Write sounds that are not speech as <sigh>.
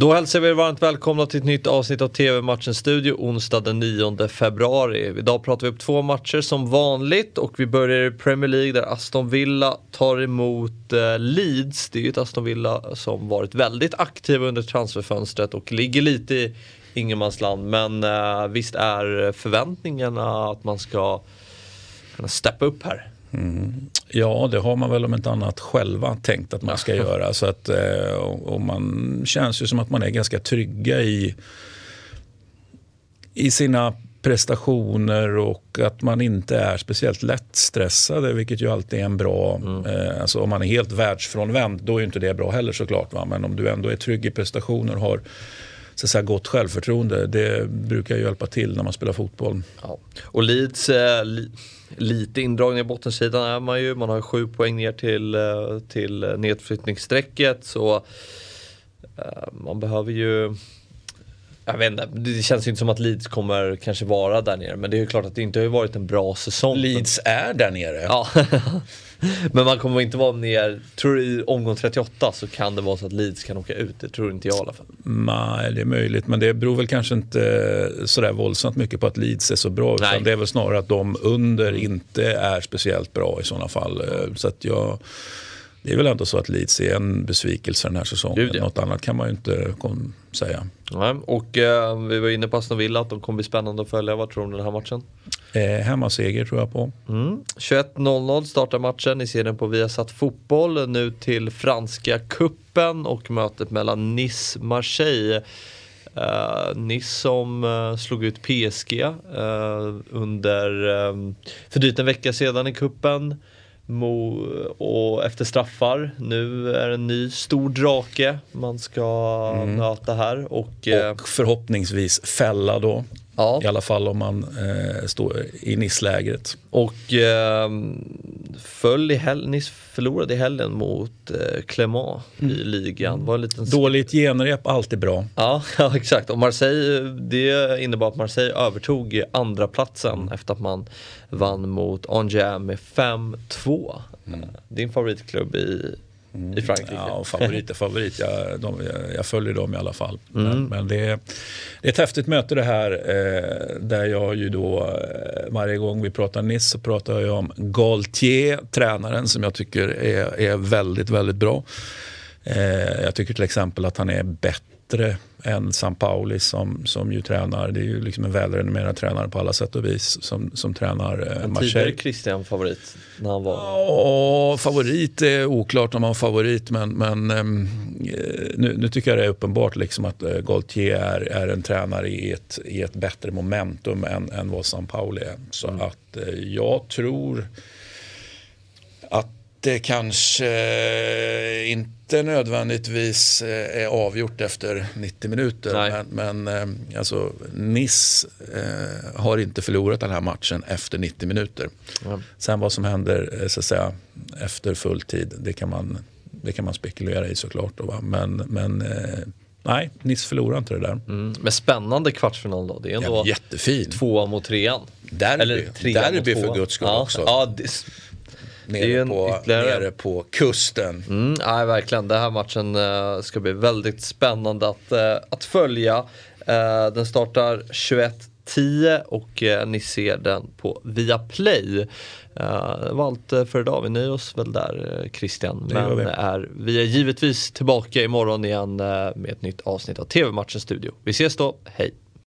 Då hälsar vi er varmt välkomna till ett nytt avsnitt av TV-matchen Studio onsdag den 9 februari. Idag pratar vi upp två matcher som vanligt och vi börjar i Premier League där Aston Villa tar emot eh, Leeds. Det är ju ett Aston Villa som varit väldigt aktiva under transferfönstret och ligger lite i ingenmansland. Men eh, visst är förväntningarna att man ska kunna steppa upp här? Mm. Ja, det har man väl om inte annat själva tänkt att man ska <laughs> göra. Så att, eh, och man känns ju som att man är ganska trygga i, i sina prestationer och att man inte är speciellt lättstressade, vilket ju alltid är en bra... Mm. Eh, alltså om man är helt världsfrånvänd, då är inte det bra heller såklart. Va? Men om du ändå är trygg i prestationer och har så att säga, gott självförtroende, det brukar ju hjälpa till när man spelar fotboll. Ja. Och Leeds, eh, li lite indragning i bottensidan är man ju. Man har sju poäng ner till, eh, till eh, nedflyttningsstrecket. Så eh, man behöver ju jag vet inte, det känns inte som att Leeds kommer kanske vara där nere. Men det är ju klart att det inte har varit en bra säsong. Leeds är där nere. Ja. <laughs> men man kommer inte vara ner, tror du i omgång 38 så kan det vara så att Leeds kan åka ut. Det tror inte jag i alla fall. Nej, det är möjligt. Men det beror väl kanske inte sådär våldsamt mycket på att Leeds är så bra. Utan det är väl snarare att de under inte är speciellt bra i sådana fall. Så att jag det är väl ändå så att Leeds är en besvikelse den här säsongen. Gud, ja. Något annat kan man ju inte säga. Nej, och eh, vi var inne på Aston Villa, att de kommer bli spännande att följa. Vad tror du om den här matchen? Eh, hemmaseger tror jag på. Mm. 21.00 startar matchen. Ni ser den på Viasat Fotboll. Nu till Franska kuppen och mötet mellan Nice-Marseille. Uh, Nice som uh, slog ut PSG uh, under um, för drygt en vecka sedan i kuppen Mo och efter straffar. Nu är det en ny stor drake man ska mm. möta här. Och, eh, och förhoppningsvis fälla då. Ja. I alla fall om man eh, står i NIS-lägret. Och eh, föll i hel- Nice förlorade i helgen mot eh, Clément mm. i ligan. Var en liten Dåligt genrep, alltid bra. Ja, <laughs> ja, exakt. Och Marseille, det innebar att Marseille övertog andra platsen mm. efter att man vann mot Angers med 5-2. Mm. Din favoritklubb i Mm. i Frankrike. Ja, favorit är favorit. Jag, de, jag, följer dem i alla fall. Mm. Men, men det, är, det, är ett häftigt möte det här. Eh, där jag ju då eh, varje gång vi pratar Nice så pratar jag om Galtier, tränaren som jag tycker är, är väldigt, väldigt bra. Eh, jag tycker till exempel att han är bättre än San Pauli som, som ju tränar. Det är ju liksom en välrenommerad tränare på alla sätt och vis som, som tränar eh, Marseille. Tidigare Christian favorit när han var? Ja, favorit är oklart om han var favorit men, men ehm, eh, nu, nu, tycker jag det är uppenbart liksom att eh, Gaultier är, är en tränare i ett, i ett bättre momentum än, än vad San Pauli är. Så mm. att eh, jag tror det kanske inte nödvändigtvis eh, är avgjort efter 90 minuter. Nej. Men, men eh, alltså, Nice eh, har inte förlorat den här matchen efter 90 minuter. Mm. Sen vad som händer så att säga, efter fulltid, det kan man, det kan man spekulera i såklart. Då, va? Men, men nej, Nice förlorar inte det där. Mm. Men spännande kvartsfinal då. Det är ändå ja, jättefin. tvåan mot trean. Derby, Eller trean derby mot för guds skull ja, också. Ja, det nere, på, ytterligare... nere på kusten. Mm, nej, verkligen. Den här matchen uh, ska bli väldigt spännande att, uh, att följa. Uh, den startar 21.10 och uh, ni ser den på Viaplay. Det var allt för idag. Vi nöjer oss väl där Christian. Men vi. Är, vi är givetvis tillbaka imorgon igen med ett nytt avsnitt av TV-matchen Studio. Vi ses då, hej!